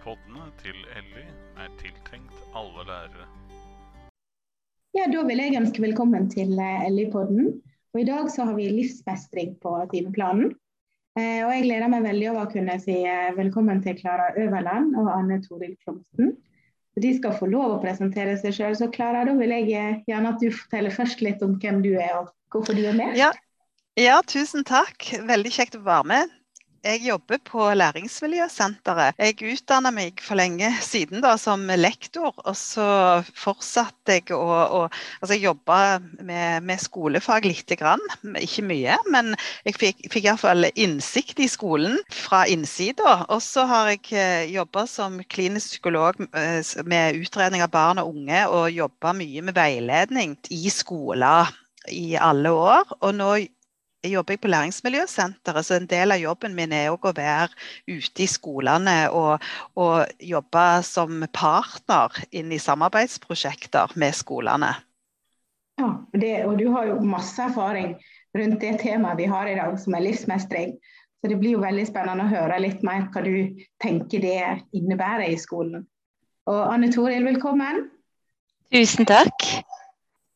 Poddene til Elly er tiltenkt alle lærere. Ja, Da vil jeg ønske velkommen til eh, Ellie-podden. Og I dag så har vi livsmestring på timeplanen. Eh, og Jeg gleder meg veldig over å kunne si eh, velkommen til Klara Øverland og Anne Toril Klomsten. De skal få lov å presentere seg sjøl. Så Klara, da vil jeg gjerne at du forteller først litt om hvem du er og hvorfor du er med. Ja, ja, tusen takk. Veldig kjekt å være med. Jeg jobber på Læringsmiljøsenteret. Jeg utdanna meg for lenge siden da, som lektor, og så fortsatte jeg å, å altså Jeg med, med, skolefag lite grann, ikke mye, men jeg fikk, fikk iallfall innsikt i skolen fra innsida. Og så har jeg eh, jobba som klinisk psykolog eh, med utredning av barn og unge, og jobba mye med veiledning i skoler i alle år. Og nå jobber jeg på Læringsmiljøsenteret, så en del av jobben min er å være ute i skolene og, og jobbe som partner inn i samarbeidsprosjekter med skolene. Ja, det, og du har jo masse erfaring rundt det temaet vi har i dag, som er livsmestring. Så det blir jo veldig spennende å høre litt mer hva du tenker det innebærer i skolen. Og Anne Toril, velkommen. Tusen takk.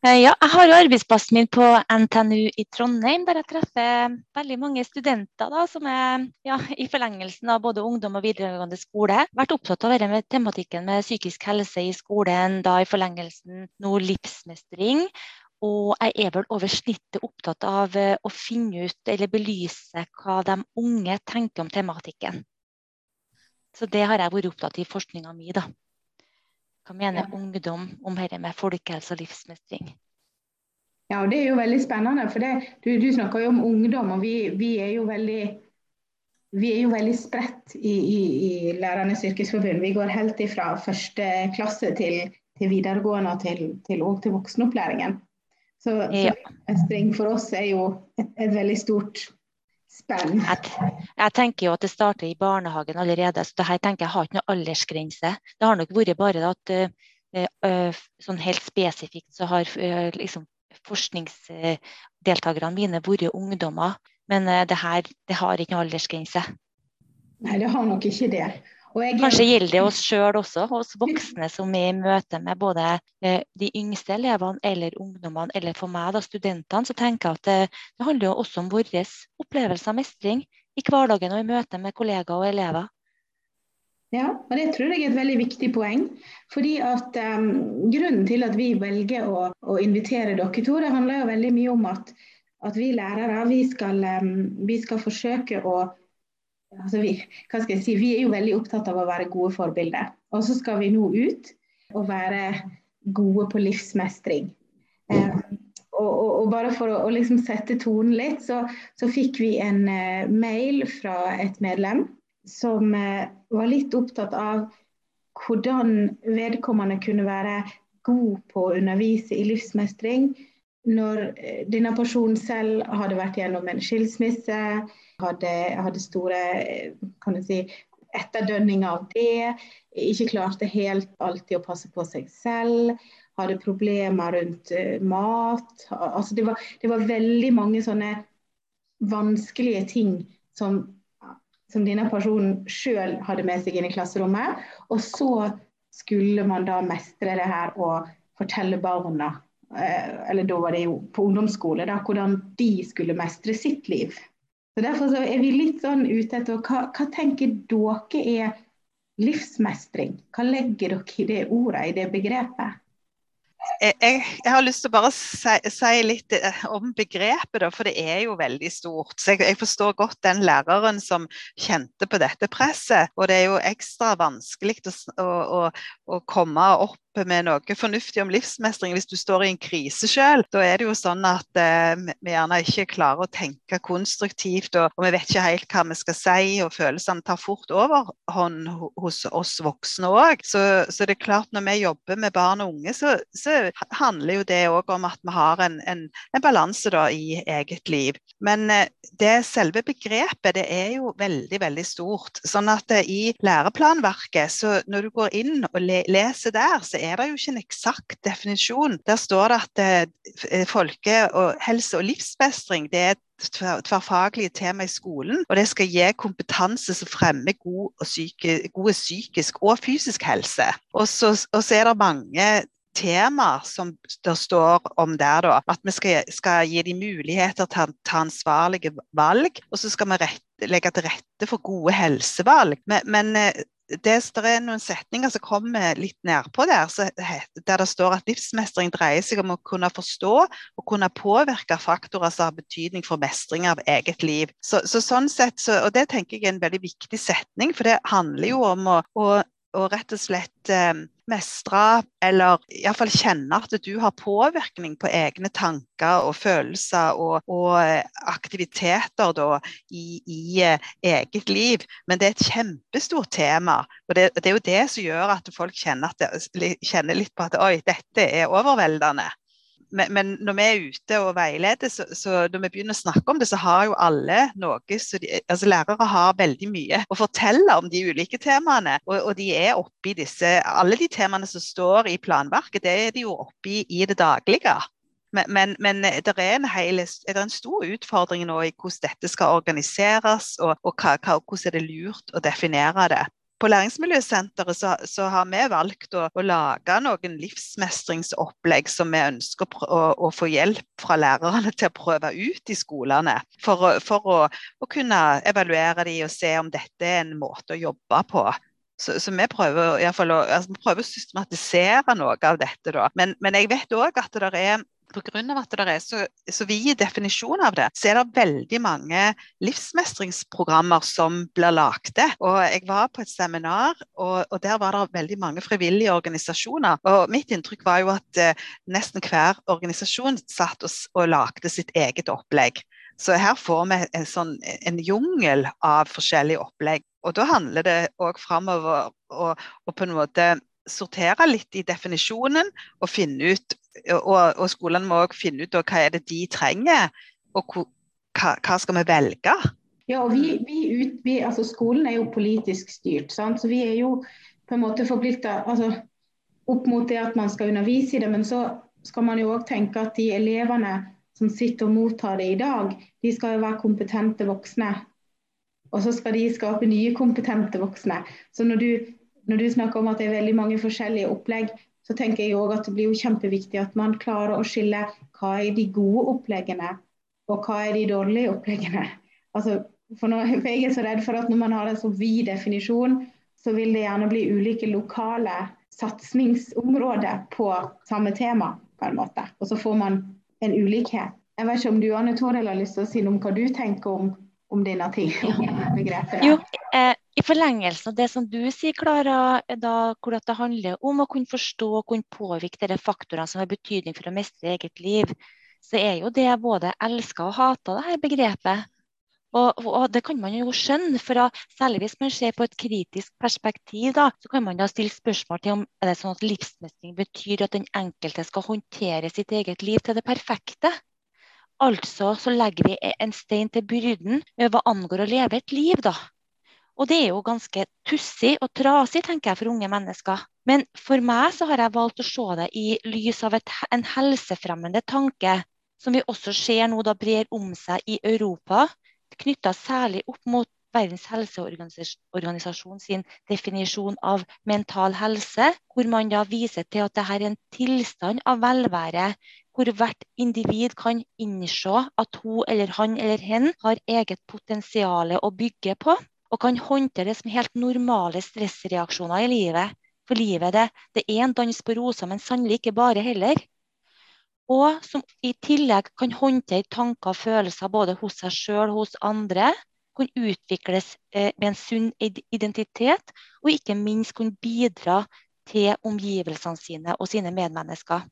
Eh, ja, jeg har jo arbeidsplassen min på NTNU i Trondheim, der jeg treffer veldig mange studenter da, som er ja, i forlengelsen av både ungdom og videregående skole. Vært opptatt av å være med tematikken med psykisk helse i skolen, da i forlengelsen nå livsmestring. Og jeg er vel over snittet opptatt av eh, å finne ut eller belyse hva de unge tenker om tematikken. Så det har jeg vært opptatt i forskninga mi, da. Hva mener ja. ungdom om dette med folkehelse og livsmestring? Ja, og Det er jo veldig spennende. for det, du, du, snakker jo om ungdom, og vi, vi er jo veldig vi er jo veldig spredt i, i, i Lærernes yrkesforbund. Vi går helt ifra første klasse til, til videregående og til, til, til voksenopplæringen. Så, ja. så for oss er jo et, et veldig stort. Jeg, jeg, tenker jo at det starter i barnehagen allerede. så det her tenker Jeg har ikke noe aldersgrense. Det har nok vært bare at uh, sånn helt spesifikt så har uh, liksom, forskningsdeltakerne mine vært ungdommer. Men det her det har ikke noe aldersgrense. Nei, det har nok ikke det. Jeg... Kanskje gjelder det oss sjøl også, oss voksne som i møte med både eh, de yngste elevene eller ungdommene, eller for meg da studentene, så tenker jeg at det, det handler jo også om vår opplevelse av mestring i hverdagen og i møte med kollegaer og elever. Ja, og det tror jeg er et veldig viktig poeng. Fordi at um, Grunnen til at vi velger å, å, invitere dere to, det handler jo veldig mye om at, at vi lærere vi skal, um, vi skal forsøke å altså vi, hva skal jeg si, vi er jo veldig opptatt av å være gode forbilder. Og så skal vi nå ut og være gode på livsmestring. Eh, og, og, og, bare for å, liksom sette tonen litt, så, så fikk vi en uh, mail fra et medlem som uh, var litt opptatt av hvordan vedkommende kunne være god på å undervise i livsmestring når uh, denne personen selv hadde vært gjennom en skilsmisse, hadde, hadde store kan si, etterdønninger av det. Ikke klarte helt alltid å passe på seg selv. Hadde problemer rundt uh, mat. Altså, det, var, det, var, veldig mange sånne vanskelige ting som, som denne personen sjøl hadde med seg inn i klasserommet. Og så skulle man da mestre det her og fortelle barna, eller da var det jo på ungdomsskole, da, hvordan de skulle mestre sitt liv. Så Derfor så er vi litt sånn ute etter hva, hva tenker dere er livsmestring? Hva legger dere i det ordet, i det begrepet? Jeg, jeg, har lyst til å bare si, si, litt eh, om begrepet, da, for det er jo veldig stort. Så jeg, jeg, forstår godt den læreren som kjente på dette presset. Og det er jo ekstra vanskelig å, å, å komme opp med noe fornuftig om livsmestring hvis du står i en krise sjøl. Da er det jo sånn at eh, vi gjerne ikke klarer å tenke konstruktivt, og, og, vi vet ikke helt hva vi skal si, og følelsene tar fort overhånd hos oss voksne òg. Så, så, det er klart når vi jobber med barn og unge, så, så handler jo det òg om at vi har en, en, en balanse i eget liv. Men eh, det selve begrepet det er jo veldig, veldig stort. Sånn at eh, i læreplanverket, så når du går inn og le leser der, så er det jo ikke en eksakt definisjon. Der står det at eh, folke- og helse- og livsmestring det er tverrfaglige tema i skolen. Og det skal gi kompetanse som fremmer god og syke, gode psykisk og fysisk helse. Og så, og så er det mange temaer som det står om der, da. At vi skal, skal gi dem muligheter til å ta ansvarlige valg. Og så skal vi rette, legge til rette for gode helsevalg. Men, men eh, det, er noen setninger som kommer litt nedpå der, der det står at livsmestring dreier seg om å kunne forstå og kunne påvirke faktorer som har betydning for mestring av eget liv. Så, så sånn sett, så, og Det tenker jeg er en veldig viktig setning, for det handler jo om å, å å rett og slett eh, mestre, eller iallfall kjenne at du har påvirkning på egne tanker og følelser og, og eh, aktiviteter da, i, i uh, eget liv. Men det er et kjempestort tema. Og det, det, er jo det som gjør at folk kjenner, det, kjenner litt på at oi, dette er overveldende men, men, når vi er ute og veileder, så, så, når vi begynner å snakke om det, så har jo alle noe de, altså Lærere har veldig mye å fortelle om de ulike temaene. Og, og de er oppi disse Alle de temaene som står i planverket, det er de jo oppi i det daglige. Men, men, men det, er en hel, det en stor utfordring nå i hvordan dette skal organiseres, og, og hva, hvordan er det lurt å definere det på Læringsmiljøsenteret så, så, har vi valgt å, å, lage noen livsmestringsopplegg som vi ønsker å, å, få hjelp fra lærerne til å prøve ut i skolene. For, for å, kunne evaluere de og se om dette er en måte å jobbe på. Så, så vi, prøver, å, altså, vi prøver å systematisere noe av dette. Da. Men, men jeg vet òg at det er Pga. at det er så, så vid definisjon av det, så er det veldig mange livsmestringsprogrammer som blir lagde. Og jeg var på et seminar, og, og, der var det veldig mange frivillige organisasjoner. Og mitt inntrykk var jo at eh, nesten hver organisasjon satt og, og lagde sitt eget opplegg. Så her får vi en, sånn, en jungel av forskjellige opplegg. Og da handler det òg framover å på en måte sortere litt i definisjonen og finne ut og, og skolene må også finne ut hva er det de trenger, og hva, hva skal vi velge? Ja, og vi, vi, ut, vi, altså Skolen er jo politisk styrt, sant? så vi er jo på en måte forplikta altså, opp mot det at man skal undervise i det. Men så skal man jo òg tenke at de elevene som sitter og mottar det i dag, de skal jo være kompetente voksne. Og så skal de skape nye kompetente voksne. Så når du, når du snakker om at det er veldig mange forskjellige opplegg, så tenker jeg også at det blir jo kjempeviktig at man klarer å skille hva er de gode oppleggene, og hva er de dårlige oppleggene. Altså, for, nå, for Jeg er så redd for at når man har en så vid definisjon, så vil det gjerne bli ulike lokale satsingsområder på samme tema. på en måte. Og så får man en ulikhet. Jeg vet ikke om du Anne Toril, har lyst til å si noe om hva du tenker om, om denne ting? Jo, eh, i forlengelsen av det som du sier, Klara, hvor det handler om å kunne forstå og kunne påvirke de faktorene som har betydning for å mestre eget liv, så er jo det både elska og hata, det her begrepet. Og, og, det kan man jo skjønne, for da, særlig hvis man ser på et kritisk perspektiv, da, så kan man da stille spørsmål til om er det sånn at livsmestring betyr at den enkelte skal håndtere sitt eget liv til det perfekte. Altså så legger vi en stein til byrden hva angår å leve et liv, da. Og det er jo ganske tussig og trasig, tenker jeg, for unge mennesker. Men for meg så har jeg valgt å se det i lys av et, en helsefremmende tanke, som vi også ser nå da brer om seg i Europa, knytta særlig opp mot Verdens helseorganisasjon sin definisjon av mental helse, hvor man da viser til at dette er en tilstand av velvære hvor hvert individ kan innse at hun eller han eller hen har eget potensial å bygge på og kan håndtere det som helt normale stressreaksjoner i livet. For livet det, det er en dans på roser, men sannelig ikke bare heller. Og som i tillegg kan håndtere tanker og følelser både hos seg sjøl og hos andre. Kan utvikles eh, med en sunn identitet, og ikke minst kunne bidra til omgivelsene sine og sine medmennesker.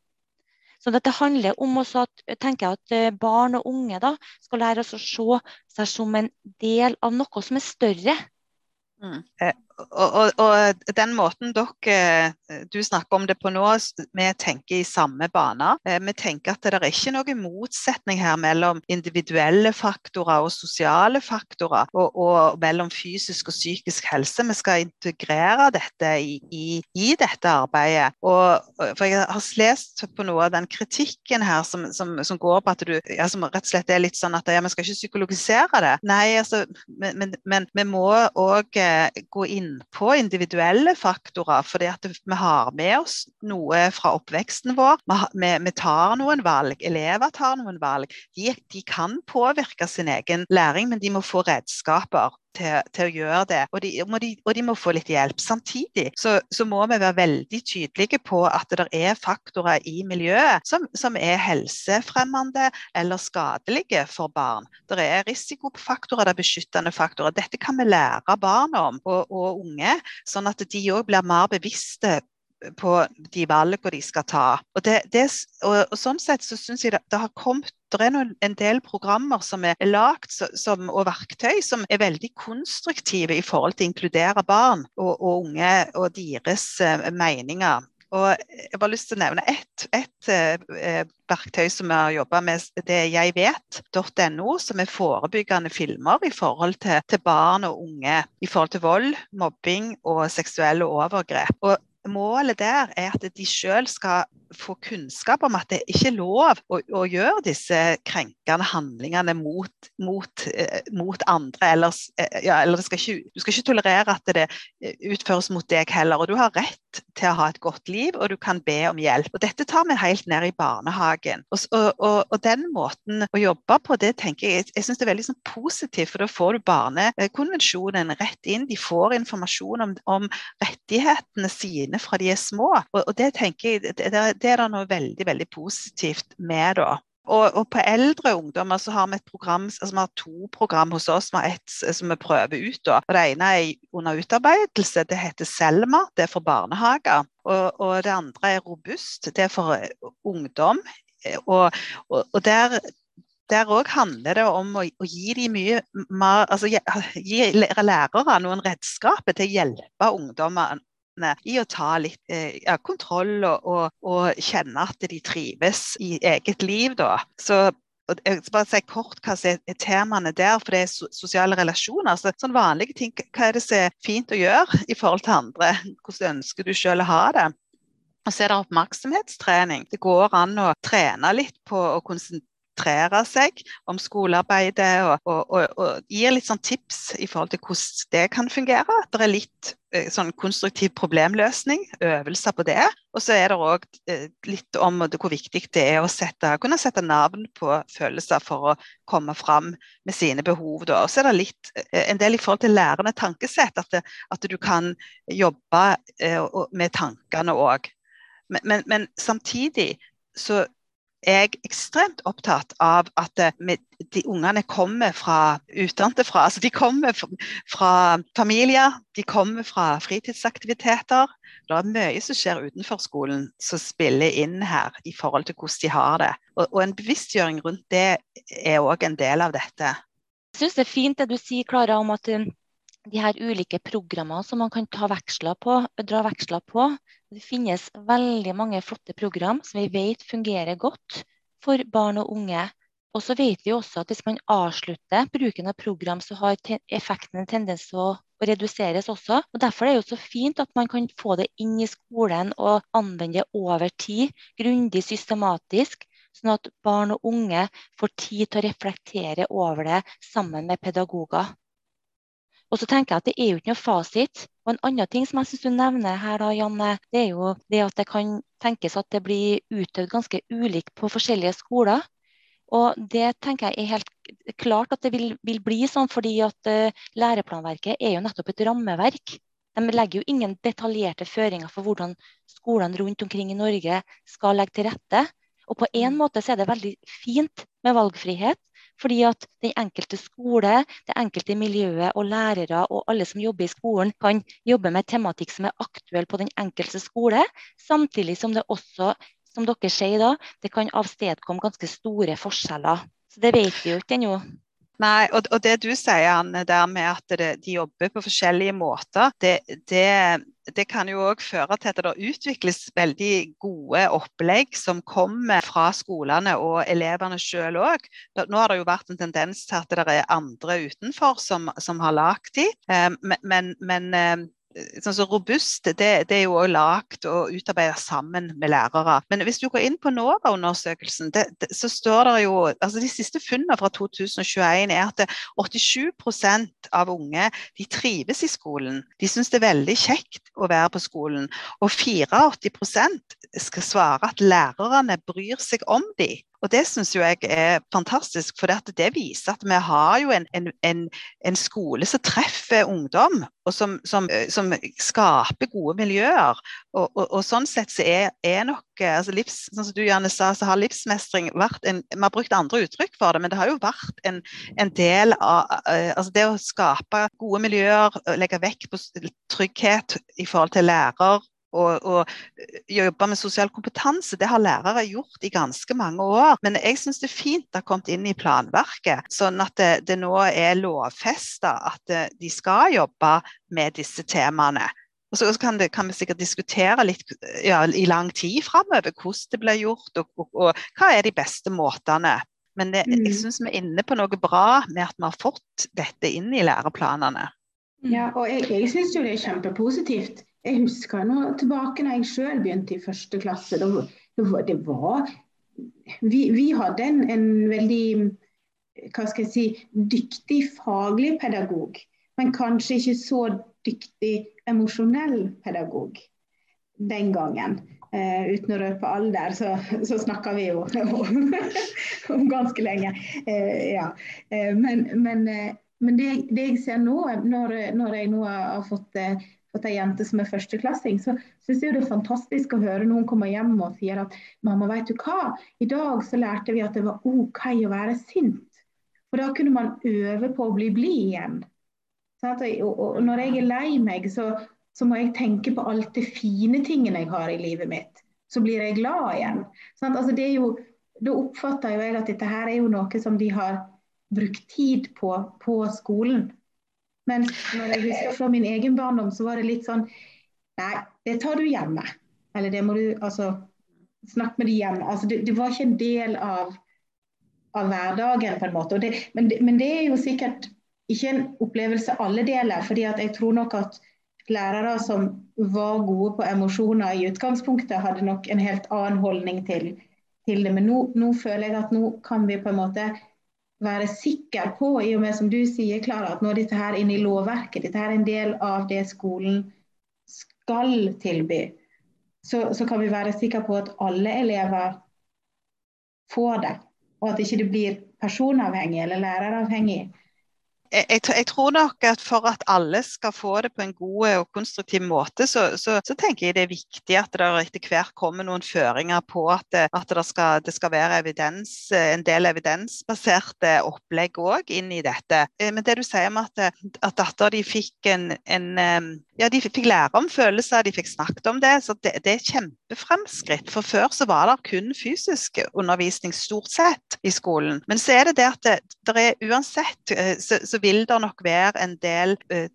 Så dette handler om at, tenker jeg at eh, barn og unge da, skal lære oss å se seg som en del av noe som er større. Mm. Eh, og, og, den måten dere du snakker om det på nå, vi tenker i samme bane. Vi tenker at det er ikke noen motsetning her mellom individuelle faktorer og sosiale faktorer, og, og mellom fysisk og psykisk helse. Vi skal integrere dette i, i, i dette arbeidet. Og, for Jeg har lest på noe av den kritikken her som, som, som går på at du ja, som rett og slett er litt sånn at ja, vi skal ikke psykologisere det. Nei, altså, men, men, men vi må òg eh, gå inn på individuelle faktorer. fordi vi har med oss noe fra oppveksten vår. Vi, vi tar noen valg. Elever tar noen valg. De, de kan påvirke sin egen læring, men de må få redskaper til, til, å gjøre det. Og de, må de, og de, må få litt hjelp. Samtidig så, så, må vi være veldig tydelige på at det er faktorer i miljøet som, som er helsefremmende eller skadelige for barn. Det er risikofaktorer, det er beskyttende faktorer. Dette kan vi lære barn om og, og unge, sånn at de òg blir mer bevisste på de valgene de skal ta. Og, det, det, og, og Sånn sett så syns jeg det, det, har kommet det er en del programmer som er lagt og verktøy som er veldig konstruktive i forhold til å inkludere barn og, og unge og deres uh, meninger. Og jeg har lyst til å nevne ett et, uh, verktøy som vi har jobba med. Det er jegvet.no, som er forebyggende filmer i forhold til, til, barn og unge. I forhold til vold, mobbing og seksuelle overgrep. Og målet der er at de sjøl skal få kunnskap om at det ikke er lov å, å gjøre disse krenkende handlingene mot, mot, eh, mot andre. Ellers, eh, ja, eller skal ikke, du skal ikke tolerere at det eh, utføres mot deg heller. Og du har rett til å ha et godt liv, og du kan be om hjelp. Og Dette tar vi helt ned i barnehagen. Og, og, og den måten å jobbe på, det tenker jeg jeg synes det er veldig sånn positivt, for da får du barnekonvensjonen rett inn. De får informasjon om, om rettighetene sine fra de er små. Og, og det tenker jeg det, det, er det noe veldig veldig positivt med. da. Og, og, på eldre ungdommer så har vi et program, altså vi har to program hos oss. Vi har ett som vi prøver ut. Da. Og det ene er under utarbeidelse. Det heter Selma. Det er for barnehager. Og, og det andre er Robust. Det er for ungdom. Og, og der der òg handler det om å, gi de mye mer altså, gi lærere noen redskaper til å hjelpe ungdommer i å ta litt eh, ja, kontroll og, og, og, kjenne at de trives i eget liv. Da. Så jeg skal bare si kort hva som er temaene der, for det er sosiale relasjoner. Så, sånn vanlige ting, Hva er det som er fint å gjøre i forhold til andre? Hvordan ønsker du selv å ha det? Og så er det oppmerksomhetstrening. Det går an å trene litt på å konsentrere konsentrere seg om skolearbeidet og, og, og, og, gir litt sånn tips i forhold til hvordan det kan fungere. Det er litt eh, sånn konstruktiv problemløsning, øvelser på det. Og så er det òg eh, litt om hvor viktig det er å sette, kunne sette navn på følelser for å komme fram med sine behov. Og så er det litt, eh, en del i forhold til lærende tankesett, at, det, at du kan jobbe med tankene òg. Men, men, men samtidig så er jeg ekstremt opptatt av at eh, de ungene kommer fra utenfra. Altså de kommer fra familier, de kommer fra fritidsaktiviteter. Det er mye som skjer utenfor skolen som spiller inn her i forhold til hvordan de har det. Og, en bevisstgjøring rundt det er òg en del av dette. Jeg syns det er fint det du sier, Klara, om at eh, de her ulike programmene som man kan veksler på, dra veksler på. Det finnes veldig mange flotte program som vi vet fungerer godt for barn og unge. Og så vet vi også at hvis man avslutter bruken av program, så har effekten en tendens til å, reduseres også. Og Derfor er det jo så fint at man kan få det inn i skolen og anvende det over tid, grundig, systematisk. Sånn at barn og unge får tid til å reflektere over det sammen med pedagoger. Og så tenker jeg at Det er jo ikke noe fasit. Og En annen ting som jeg synes du nevner her, da, Janne, det er jo det at det kan tenkes at det blir utøvd ganske ulikt på forskjellige skoler. Og Det tenker jeg er helt klart at det vil, vil bli sånn, fordi at uh, læreplanverket er jo nettopp et rammeverk. De legger jo ingen detaljerte føringer for hvordan skolene rundt omkring i Norge skal legge til rette. Og på en måte så er det veldig fint med valgfrihet, fordi at den enkelte skole, det enkelte miljøet og lærere og alle som jobber i skolen, kan jobbe med tematikk som er aktuell på den enkelte skole, samtidig som det også, som dere sier da, det kan avstedkomme ganske store forskjeller. Så det vet vi jo ikke ennå. Nei, og, og, det du sier, Anne, der med at det, de jobber på forskjellige måter, det, det, det kan jo òg føre til at det utvikles veldig gode opplegg som kommer fra skolene og elevene selv òg. Nå har det jo vært en tendens til at det er andre utenfor som, som har lagd de, men, men, men eh, sånn så robust, det, det, er jo lagd og utarbeidet sammen med lærere. Men hvis du går inn på NOVA-undersøkelsen, så står det jo altså De siste funnene fra 2021 er at 87% av unge de trives i skolen. De syns det er veldig kjekt å være på skolen. Og 84 skal svare at lærerne bryr seg om dem. Og Det syns jeg er fantastisk, for det viser at vi har jo en, en, en, en skole som treffer ungdom, og som, som, eh, som skaper gode miljøer. Og, og, og, sånn sett så er, er nok eh, altså livs, Sånn som du gjerne sa, så har livsmestring vært en Vi har brukt andre uttrykk for det, men det har jo vært en, del av eh, altså det å skape gode miljøer, legge vekt på trygghet i forhold til lærer og, og eh, jobbe med sosial kompetanse, det har lærere gjort i ganske mange år. Men jeg syns det er fint det har kommet inn i planverket, sånn at det, det nå er lovfesta at eh, de skal jobbe med disse temaene. Og så kan, det, kan, vi sikkert diskutere litt ja, i lang tid framover hvordan det blir gjort, og, og, og, hva er de beste måtene. Men det, jeg mm. syns vi er inne på noe bra med at vi har fått dette inn i læreplanene. Ja, og jeg, jeg syns jo det er kjempepositivt. Jeg husker nå tilbake når jeg sjøl begynte i første klasse. Det var, vi, vi, hadde en, en, veldig hva skal jeg si, dyktig faglig pedagog, men kanskje ikke så dyktig emosjonell pedagog den gangen. Uh, uten å røpe alder, så, så snakker vi jo om ganske lenge. Uh, ja. uh, men, men, men det, det, jeg ser nå, når, når jeg nå har fått fått ei jente som er førsteklassing, så syns jeg det er fantastisk å høre noen komme hjem og sier at mamma, vet du hva, i dag så lærte vi at det var OK å være sint. For da kunne man øve på å bli blid igjen. Og når jeg er lei meg, så, så, må jeg tenke på alt det fine tingene jeg har i livet mitt. Så blir jeg glad igjen. Altså jo, da oppfatter jeg at dette her er jo noe som de har brukt tid på på skolen. Men når jeg husker fra min egen barndom, så var det litt sånn Nei, det tar du hjemme. Eller det må du altså snakke med de hjemme. Altså, det, det, var ikke en del av, av hverdagen, på en måte. Det, men, det, men, det, er jo sikkert ikke en opplevelse alle deler. fordi at jeg tror nok at lærere som var gode på emosjoner i utgangspunktet, hadde nok en helt annen holdning til, til det. Men nå, nå føler jeg at nå kan vi på en måte være sikker på, i og med som du sier, Klara, at når dette her er inne i lovverket, dette her er en del av det skolen skal tilby, så, så kan vi være sikre på at alle elever får det. Og at ikke det blir personavhengig eller læreravhengig jeg, jeg, tror nok at for at alle skal få det på en god og konstruktiv måte, så, så, så tenker jeg det er viktig at det etter hvert kommer noen føringer på at, det, at det, skal, det skal, være evidens, en del evidensbaserte opplegg òg inn i dette. Eh, men det du sier om at, at datter de fikk en, en ja, de fikk lære om følelser, de fikk snakket om det. Så det, det er kjempefremskritt. For før så var det kun fysisk undervisning stort sett i skolen. Men så er det det at det, er uansett eh, så, så, vil det nok være en del uh,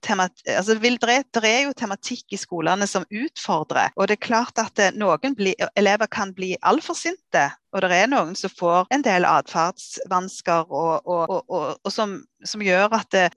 altså det, er jo tematikk i skolene som utfordrer. Og det er klart at det, noen bli, elever kan bli altfor sinte. Og det er noen som får en del atferdsvansker og, og, og, og som, som, gjør at det,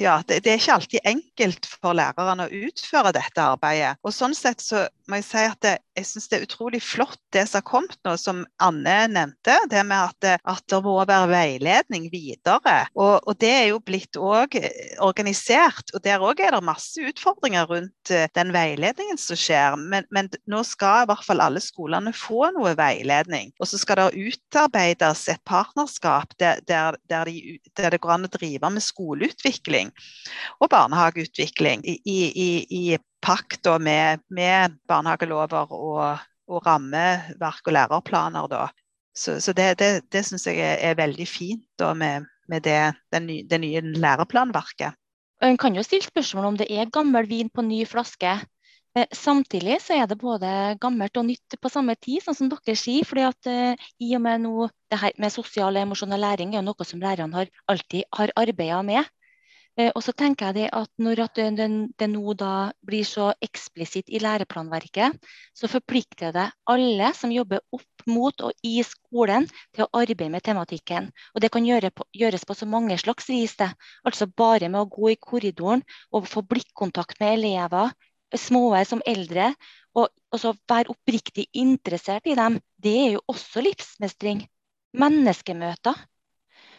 ja, det, det, er ikke alltid enkelt for lærerne å utføre dette arbeidet. Og sånn sett så må jeg si at det, jeg syns det er utrolig flott det som har kommet nå, som Anne nevnte. Det med at at det må være veiledning videre. Og, og det er jo blitt òg organisert. Og der òg er det masse utfordringer rundt eh, den veiledningen som skjer. Men, men, nå skal i hvert fall alle skolene få noe veiledning. Og så skal det utarbeides et partnerskap der, der, der, de, der det går an å drive med skoleutvikling og barnehageutvikling i, i, i pakt med, med, barnehagelover og, og, rammeverk og lærerplaner. Da. Så, så det, det, det syns jeg er, er, veldig fint da, med, med det, nye, det, nye læreplanverket. En kan jo stille spørsmål om det er gammel vin på ny flaske. Eh, samtidig så er det både gammelt og nytt på samme tid, sånn som dere sier. fordi at uh, i og med nå, det her med sosial og emosjonell læring er noe som lærerne har, alltid har arbeida med. Uh, og så tenker jeg det at Når at det, det, nå da blir så eksplisitt i læreplanverket, så forplikter det alle som jobber opp mot og i skolen til å arbeide med tematikken. Og Det kan gjøre på, gjøres på så mange slags vis. det. Altså Bare med å gå i korridoren og få blikkontakt med elever små som eldre, og, og så være oppriktig interessert i dem, det er jo også livsmestring. Menneskemøter.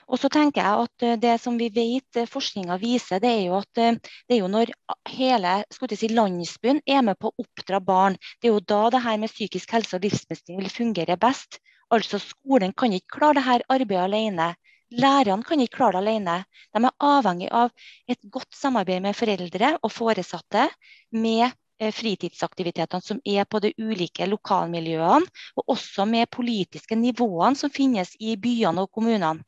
Og så tenker jeg at eh, Det som vi vet eh, forskninga viser, det er jo at eh, det er jo når hele si, landsbyen er med på å oppdra barn, det er jo da det her med psykisk helse og livsmestring vil fungere best. Altså Skolen kan ikke klare det her arbeidet alene. Lærerne kan ikke klare det alene. De er avhengig av et godt samarbeid med foreldre og foresatte, med fritidsaktivitetene som er på de ulike lokalmiljøene, og også med politiske nivåene som finnes i byene og kommunene.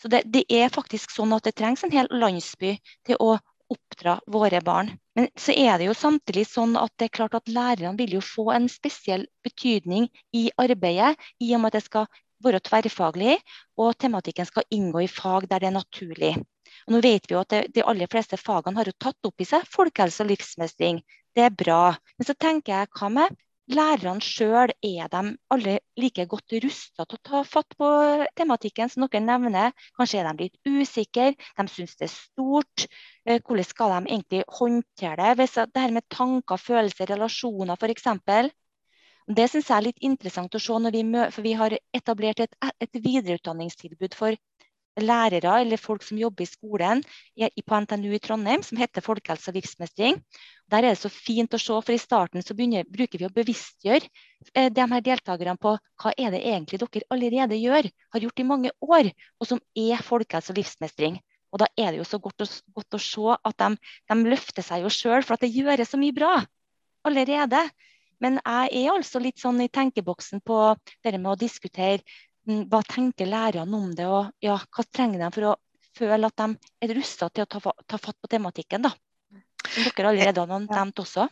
Så det, det er faktisk sånn at det trengs en hel landsby til å oppdra våre barn. Men så er det jo samtidig sånn at det er klart at lærerne vil jo få en spesiell betydning i arbeidet, i og med at det skal være tverrfaglig, og tematikken skal inngå i fag der det er naturlig. Og nå vet vi jo at det, De aller fleste fagene har jo tatt opp i seg folkehelse og livsmestring. Det er bra. Men så tenker jeg, hva med lærerne sjøl? Er de alle like godt rusta til å ta fatt på tematikken som dere nevner? Kanskje er de litt usikre, de syns det er stort. Eh, hvordan skal de egentlig håndtere det? Hvis det her med tanker, følelser, relasjoner f.eks. Det synes jeg er litt interessant å se, vi, for vi har etablert et, et videreutdanningstilbud for lærere eller folk som jobber i skolen på NTNU i Trondheim, som heter Folkehelse og livsmestring. Der er det så fint å se, for I starten så begynner, bruker vi å bevisstgjøre eh, de her deltakerne på hva er det egentlig dere allerede gjør, har gjort i mange år, og som er folkehelse og livsmestring. Og Da er det jo så godt å, godt å se at de, de løfter seg jo sjøl, for at det gjøres så mye bra allerede. Men jeg er altså litt sånn i tenkeboksen på det med å diskutere hva tenker lærerne om det, og ja, hva trenger de for å føle at de er rusta til å ta, ta, fatt på tematikken. da. Som dere allerede har nevnt også.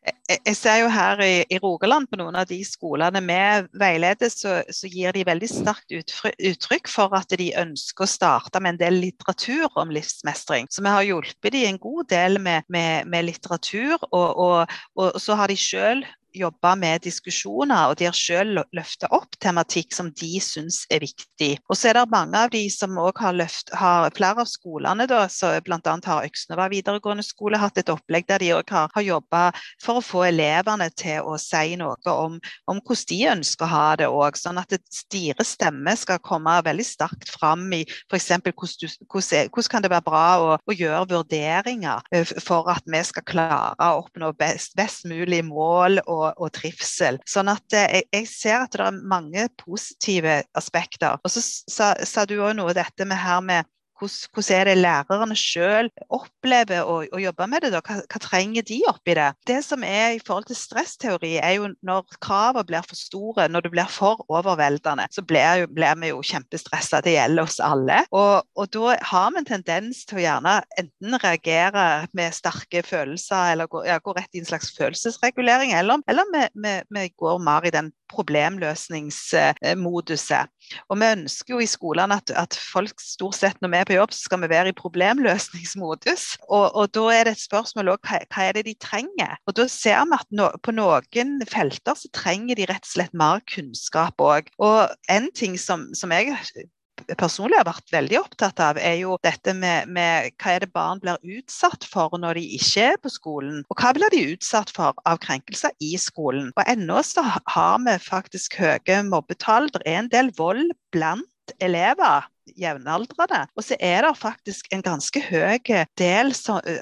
Jeg ser jo her i, i, Rogaland på noen av de skolene med veileder, så, så, gir de veldig sterkt uttrykk for at de ønsker å starte med en del litteratur om livsmestring. Så vi har hjulpet de en god del med, med, med litteratur, og, og, og, så har de sjøl jobba med diskusjoner, og de har selv løfta opp tematikk som de syns er viktig. Og så er det mange av de som òg har løft, har flere av skolene, da, så bl.a. har Øksnøva videregående skole hatt et opplegg der de òg har, har jobba for å få elevene til å si noe om, om hvordan de ønsker å ha det òg, sånn at deres stemme skal komme veldig sterkt fram i f.eks. Hvordan, hvordan kan det være bra å, å gjøre vurderinger eh, for at vi skal klare å oppnå best, best mulig mål. og og, og trivsel. Sånn at eh, jeg, jeg, ser at det er mange positive aspekter. Og så sa, sa du òg noe dette med her med hvordan er det lærerne selv opplever å, å, jobbe med det? da? Hva, hva, trenger de oppi det? Det som er i forhold til stressteori, er jo når kravene blir for store, når det blir for overveldende, så blir, blir vi jo kjempestressa. Det gjelder oss alle. Og, og, da har vi en tendens til å gjerne enten reagere med sterke følelser, eller gå, ja, gå rett i en slags følelsesregulering, eller, eller vi, vi, vi går mer i den problemløsningsmoduset. Og vi ønsker jo i skolene at, at, folk stort sett når vi er på jobb, så skal vi være i problemløsningsmodus. Og, og da er det et spørsmål òg hva, hva er det de trenger. Og da ser vi at no, på noen felter så trenger de rett og slett mer kunnskap òg. Og en ting som, som jeg personlig har vært veldig opptatt av, er jo dette med, med, hva er det barn blir utsatt for når de ikke er på skolen. Og hva blir de utsatt for av krenkelser i skolen. Og ennå så har vi faktisk høye mobbetall. Det er en del vold blant elever jevnaldrende. Og så er det faktisk en ganske høy del,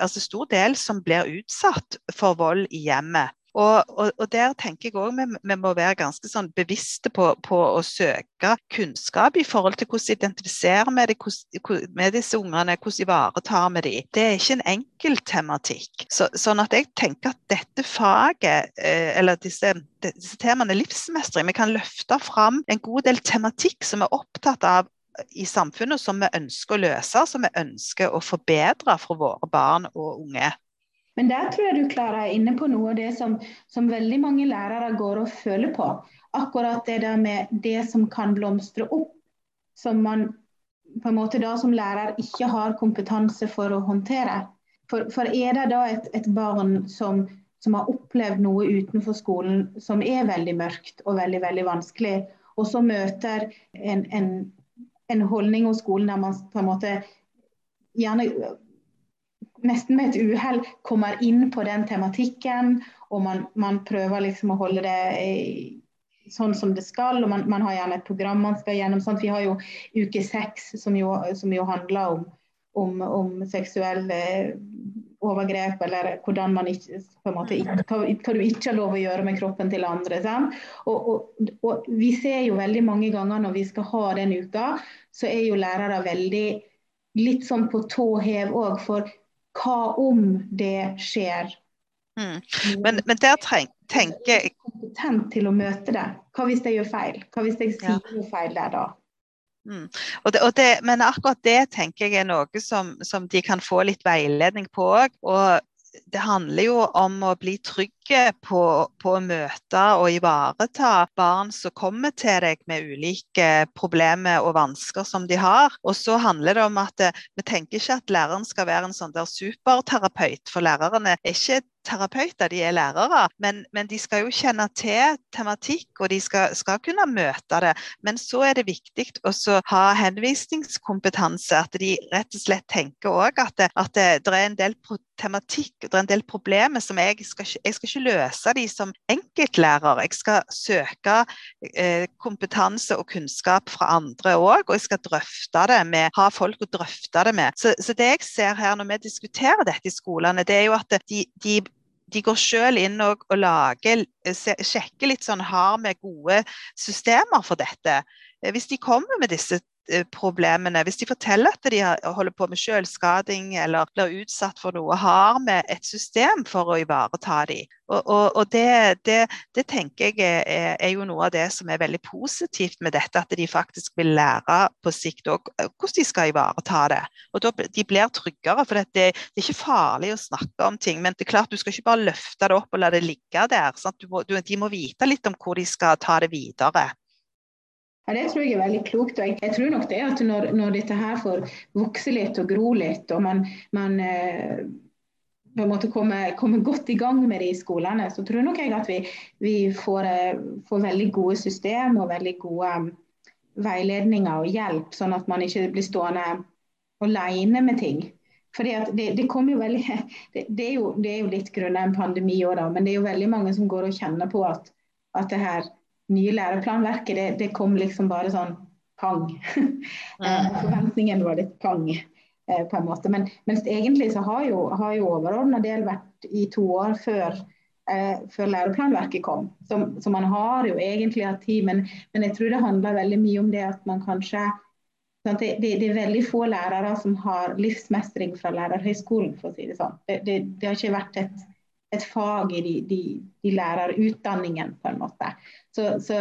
altså stor del som blir utsatt for vold i hjemmet. Og, og, og, der tenker jeg òg vi, vi, må være ganske sånn bevisste på, på, å søke kunnskap i forhold til hvordan identifiserer vi det med disse ungene, hvordan ivaretar vi dem. Det er ikke en enkel tematikk. Så, sånn at jeg tenker at dette faget, eh, eller disse, disse temaene livsmestring, vi kan løfte fram en god del tematikk som vi er opptatt av i samfunnet som vi ønsker å løse, som vi ønsker å forbedre for våre barn og unge. Men der tror jeg du klarer inne på noe av det som, som veldig mange lærere går og føler på. Akkurat det der med det som kan blomstre opp, som man på en måte da som lærer ikke har kompetanse for å håndtere. For, for er det da et, et barn som, som, har opplevd noe utenfor skolen som er veldig mørkt og veldig, veldig vanskelig, og så møter en, en, en holdning hos skolen der man på en måte gjerne nesten med et uhell kommer inn på den tematikken, og man, man prøver liksom å holde det i, sånn som det skal. og Man, man har gjerne et program man skal gjennom. Sant? Vi har jo uke seks, som, som, jo handler om, om, om seksuelle overgrep, eller hvordan man ikke, måte, hva, hva, du ikke har lov å gjøre med kroppen til andre. Og, og, og, Vi ser jo veldig mange ganger når vi skal ha den uka, så er jo lærere veldig litt sånn på tå hev òg. For hva om det skjer? Mm. Men, men der tenker jeg Kompetent til å møte det. Hva hvis jeg gjør feil? Hva hvis jeg sier ja. feil der da? Mm. Og det, og det, men akkurat det tenker jeg er noe som, som de kan få litt veiledning på òg. Og det handler jo om å bli trygge på, på, å møte og ivareta barn som kommer til deg med ulike problemer og vansker som de har. Og så handler det om at eh, vi tenker ikke at læreren skal være en sånn der superterapeut, for lærerne er ikke terapeuter, de er lærere, men, men, de skal jo kjenne til tematikk, og de skal, skal, kunne møte det. Men så er det viktig å ha henvisningskompetanse, at de rett og slett tenker òg at, det, at det, det, er en del tematikk, det er en del problemer som jeg skal, jeg skal ikke løse de som enkeltlærer. Jeg skal søke eh, kompetanse og kunnskap fra andre òg, og jeg skal drøfte det med, ha folk å drøfte det med. Så, så det jeg ser her når vi diskuterer dette i skolene, det er jo at de, de de går selv inn og, og lager, sjekker litt sånn har vi gode systemer for dette. Eh, hvis de kommer med disse Eh, problemene. Hvis de forteller at de holder på med selvskading eller blir utsatt for noe, har vi et system for å ivareta dem. Og, og, og det, det, det, tenker jeg er, er, jo noe av det som er veldig positivt med dette, at de faktisk vil lære på sikt også, hvordan de skal ivareta det. Og da, De blir tryggere, for det, det, er ikke farlig å snakke om ting. Men det er klart du skal ikke bare løfte det opp og la det ligge der. Må, du, de må vite litt om hvor de skal ta det videre. Ja, Det tror jeg er veldig klokt. og Jeg, tror nok det at når, når, dette her får vokse litt og gro litt, og man, man eh, på en måte kommer, komme, godt i gang med det i skolene, så tror nok jeg at vi, vi får, eh, får, veldig gode system og veldig gode um, veiledninger og hjelp, sånn at man ikke blir stående alene med ting. Fordi det, det, veldig, det, det, er jo, det, er jo, litt grunnet en pandemi òg, men det er jo veldig mange som går og kjenner på at, at det her nye læreplanverket, det, det, kom liksom bare sånn pang. Eh, forventningen var litt pang, eh, på en måte. Men mens egentlig så har jo, har jo overordna del vært i to år før, eh, før læreplanverket kom. Så, så, man har jo egentlig hatt tid, men, men, jeg tror det handler veldig mye om det at man kanskje det, det, det, er veldig få lærere som har livsmestring fra lærerhøyskolen, for å si det sånn. Det, det har ikke vært et, et fag i de, de, de lærerutdanningen, på en måte. Så, så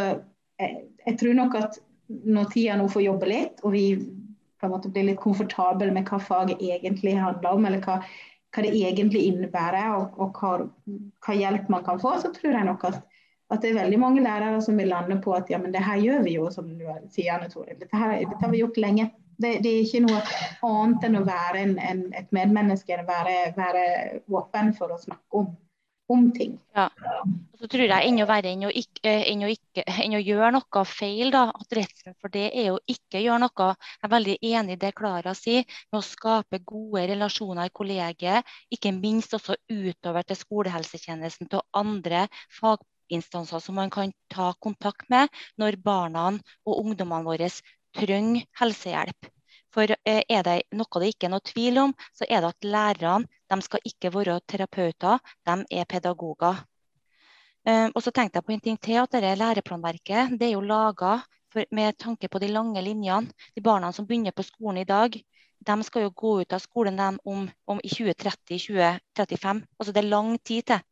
jeg, jeg, tror nok at når tida nå får jobbe litt, og vi på en måte blir litt komfortable med hva faget egentlig handler om, eller hva, hva det egentlig innebærer, og, og hva, hva, hjelp man kan få, så tror jeg nok at, at, det er veldig mange lærere som vil lande på at ja, men det her gjør vi jo, som du sier, Anne Tore. Dette, dette har vi gjort lenge. Det, det, er ikke noe annet enn å være en, en, et medmenneske, være, være åpen for å snakke om om ting. Ja. Og så tror jeg enda verre enn å, ikke, eh, enn å, ikke, enn å gjøre noe feil, da, at redselen for det er å ikke gjøre noe. Jeg er veldig enig i det Klara sier, med å skape gode relasjoner i kollegiet. Ikke minst også utover til skolehelsetjenesten, til andre faginstanser som man kan ta kontakt med når barna og ungdommene våre trenger helsehjelp. For eh, er det noe det ikke er noe tvil om, så er det at lærerne de skal ikke være terapeuter, de er pedagoger. Eh, og så tenkte jeg på en ting til, at dette læreplanverket det er jo laga med tanke på de lange linjene. De barna som begynner på skolen i dag, de skal jo gå ut av skolen om, om i 2030-2035. Altså det er lang tid til.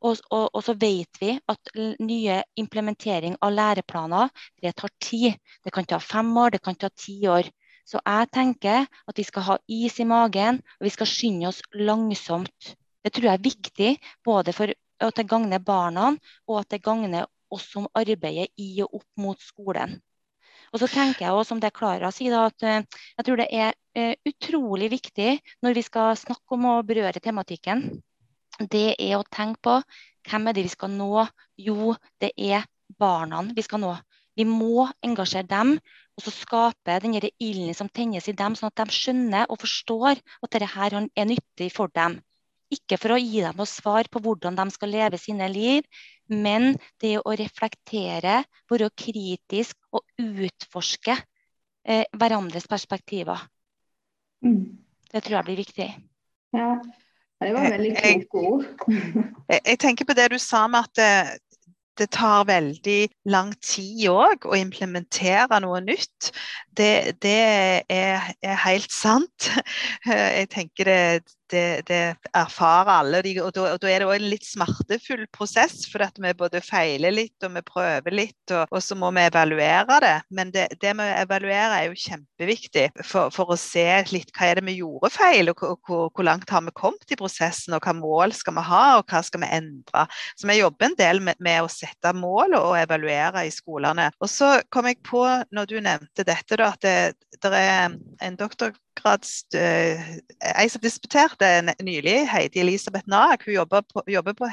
Og, og, og, så vet vi at nye implementering av læreplaner det tar tid. Det kan ta fem år, det kan ta ti år. Så jeg tenker at vi skal ha is i magen, og vi skal skynde oss langsomt Det tror jeg er viktig både for at det gagner barna, og at det gagner oss som arbeider i og opp mot skolen. Og så tenker jeg også, som det Klara sier, at eh, jeg tror det er eh, utrolig viktig når vi skal snakke om å berøre tematikken, det er å tenke på hvem er det vi skal nå. Jo, det er barna vi skal nå. Vi må engasjere dem, og så skape den ilden som tennes i dem, sånn at de skjønner og forstår at dette her er nyttig for dem. Ikke for å gi dem noe svar på hvordan de skal leve sine liv, men det å reflektere, være kritisk og utforske eh, hverandres perspektiver. Mm. Det tror jeg blir viktig. Ja, det var veldig kloke ord. jeg, jeg, tenker på det du sa med at det, det tar veldig lang tid òg å implementere noe nytt. Det, det er, er, helt sant. Jeg tenker det, det, det erfarer alle. Og, da, og, da, er det òg en litt smertefull prosess, for at vi både feiler litt og vi prøver litt, og, og så må vi evaluere det. Men det, det med å evaluere er jo kjempeviktig for, for, å se litt hva er det vi gjorde feil, og hvor, hvor langt har vi kommet i prosessen, og hva mål skal vi ha, og hva skal vi endre. Så vi jobber en del med, med å sette mål og evaluere i skolene. Og så kom jeg på, når du nevnte dette, da, at det, det er en doktorgrads... Uh, ei som disputerte nylig, Heidi Elisabeth Nag, hun jobber på, jobber på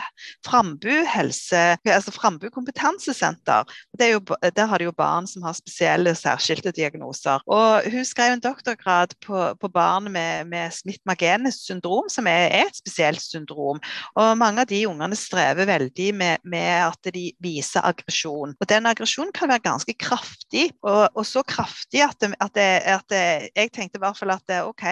Frambu helse, altså Frambu kompetansesenter. Jo, der har de jo barn som har spesielle særskilte diagnoser. Og Hun skrev en doktorgrad på, på barn med, med Smith-Magenes syndrom, som er, er, et spesielt syndrom. Og Mange av de ungene strever veldig med, med at de viser aggresjon. Og Den aggresjonen kan være ganske kraftig, og, og så kraftig at, det, at, det, at det, jeg tenkte i hvert fall at det, OK,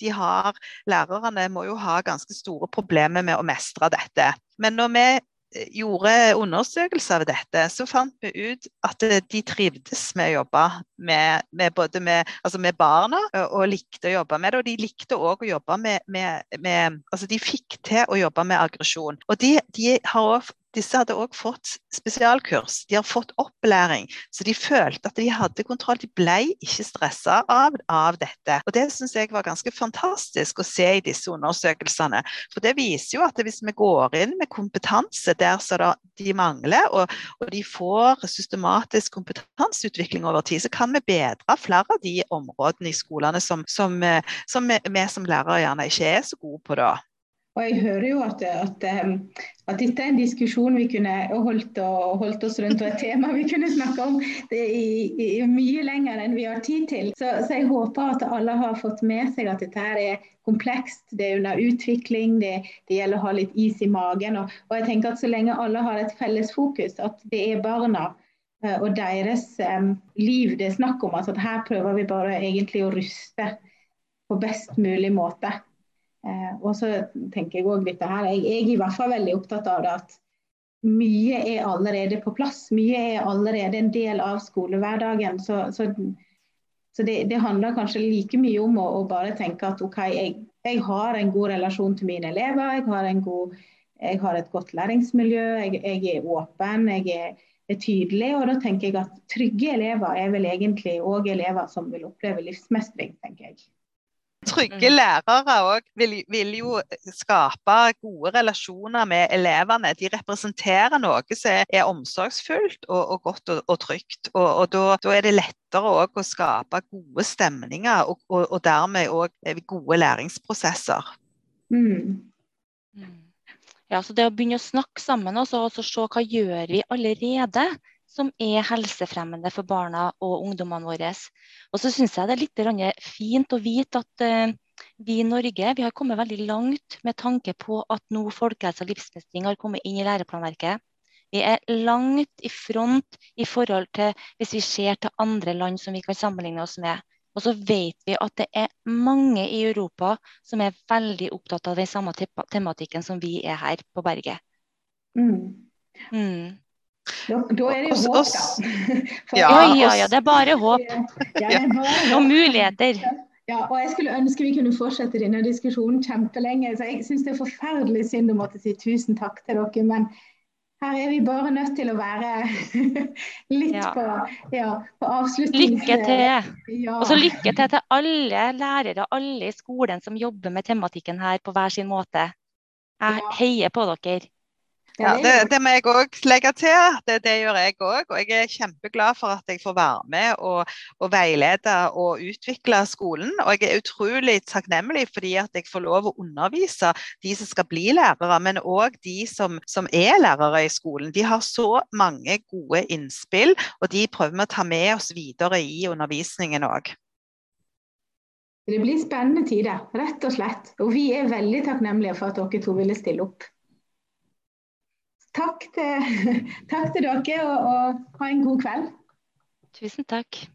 de har, lærerne må jo ha ganske store problemer med å mestre dette. Men når vi eh, gjorde undersøkelser av dette, så fant vi ut at de trivdes med å jobbe med, med både med, altså med, barna og likte å jobbe med det. Og de likte òg å jobbe med, med, Altså de fikk til å jobbe med aggresjon. Og de, de har også disse hadde òg fått spesialkurs, de har fått opplæring. Så de følte at de hadde kontroll. De ble ikke stressa av, av, dette. Og Det syns jeg var ganske fantastisk å se i disse undersøkelsene. For det viser jo at hvis vi går inn med kompetanse der så de mangler, og, og de får systematisk kompetanseutvikling over tid, så kan vi bedre flere av de områdene i skolene som, som, eh, som vi, som lærere gjerne ikke er så gode på da. Og jeg hører jo at, at, at, dette er en diskusjon vi kunne holdt, holdt oss rundt, og et tema vi kunne snakke om i, i, mye lenger enn vi har tid til. Så, så, jeg håper at alle har fått med seg at dette her er komplekst, det er under utvikling, det, det gjelder å ha litt is i magen. Og, og, jeg tenker at så lenge alle har et felles fokus, at det er barna eh, og deres um, liv det er snakk om, altså at her prøver vi bare egentlig å ruste på best mulig måte. Eh, og så tenker jeg også dette her, jeg, jeg, er i hvert fall veldig opptatt av det at mye er allerede på plass. Mye er allerede en del av skolehverdagen. Så, så, så det, det, handler kanskje like mye om å, å bare tenke at OK, jeg, jeg, har en god relasjon til mine elever. Jeg har, god, jeg har et godt læringsmiljø. Jeg er åpen. jeg er, er tydelig. Og da tenker jeg at trygge elever er vel egentlig òg elever som vil oppleve livsmestring, tenker jeg. Trygge mm. lærere òg vil, vil, jo skape gode relasjoner med elevene. De representerer noe som er omsorgsfullt og, og godt og, og trygt. Og, og da, da, er det lettere å skape gode stemninger og, og dermed òg gode læringsprosesser. Mm. mm. Ja, så Det å begynne å snakke sammen og så se hva gjør vi allerede som er helsefremmende for barna og ungdommene våre. Og så syns jeg det er litt fint å vite at uh, vi i Norge vi har kommet veldig langt med tanke på at nå folkehelse og livsmestring har kommet inn i læreplanverket. Vi er langt i front i forhold til hvis vi ser til andre land som vi kan sammenligne oss med. Og så vet vi at det er mange i Europa som er veldig opptatt av den samme tematikken som vi er her på berget. Mm. Mm. Da, da, er det jo håp, da. ja, ja, ja, det er bare håp. Ja, Og muligheter. Ja, og Jeg skulle ønske vi kunne fortsette denne diskusjonen kjempelenge. så Jeg syns det er forferdelig synd å måtte si tusen takk til dere. Men her er vi bare nødt til å være litt ja. på, ja, på avslutning. Lykke til. Ja. Og så lykke til til alle lærere, alle i skolen som jobber med tematikken her på hver sin måte. Jeg heier på dere. Ja, det, det må jeg òg legge til. Det, det gjør jeg òg. Og jeg er kjempeglad for at jeg får være med og, og, veilede og utvikle skolen. Og jeg er utrolig takknemlig fordi at jeg får lov å undervise de som skal bli lærere, men òg de som, som, er lærere i skolen. De har så mange gode innspill, og de prøver vi å ta med oss videre i undervisningen òg. Det blir spennende tider, rett og slett. Og vi er veldig takknemlige for at dere to ville stille opp. Takk til, takk til dere, og, og ha en god kveld. Tusen takk.